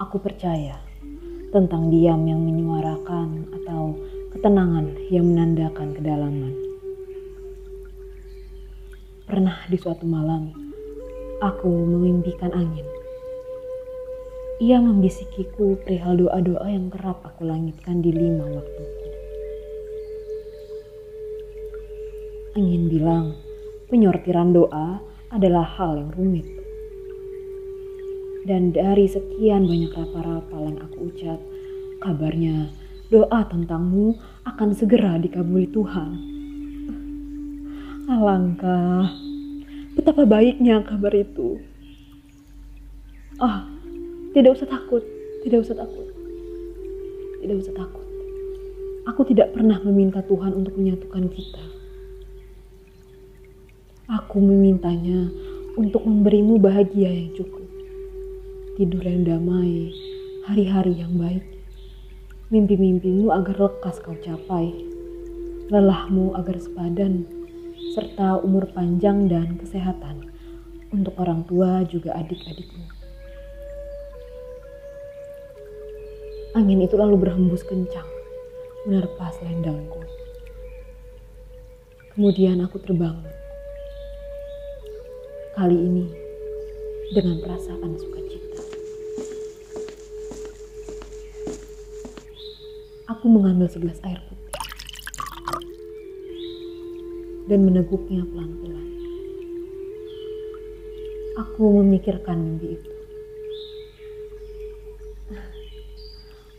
Aku percaya tentang diam yang menyuarakan atau ketenangan yang menandakan kedalaman. Pernah di suatu malam, aku memimpikan angin. Ia membisikiku perihal doa-doa yang kerap aku langitkan di lima waktuku. Angin bilang, penyortiran doa adalah hal yang rumit. Dan dari sekian banyak rapal-rapal yang aku ucap, kabarnya doa tentangmu akan segera dikabuli Tuhan. Alangkah betapa baiknya kabar itu. Ah, tidak usah takut, tidak usah takut. Tidak usah takut. Aku tidak pernah meminta Tuhan untuk menyatukan kita. Aku memintanya untuk memberimu bahagia yang cukup tidur yang damai, hari-hari yang baik. Mimpi-mimpimu agar lekas kau capai, lelahmu agar sepadan, serta umur panjang dan kesehatan untuk orang tua juga adik-adikmu. Angin itu lalu berhembus kencang, menerpa selendangku. Kemudian aku terbangun. Kali ini dengan perasaan sukacita. Aku mengambil segelas air putih dan meneguknya pelan-pelan. Aku memikirkan mimpi itu.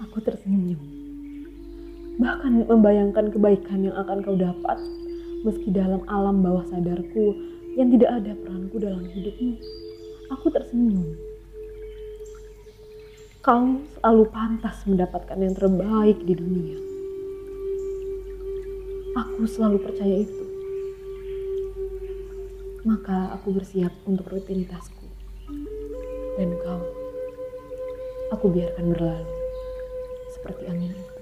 Aku tersenyum, bahkan membayangkan kebaikan yang akan kau dapat meski dalam alam bawah sadarku yang tidak ada peranku dalam hidupmu. Aku tersenyum Kau selalu pantas mendapatkan yang terbaik di dunia. Aku selalu percaya itu. Maka aku bersiap untuk rutinitasku. Dan kau, aku biarkan berlalu seperti angin itu.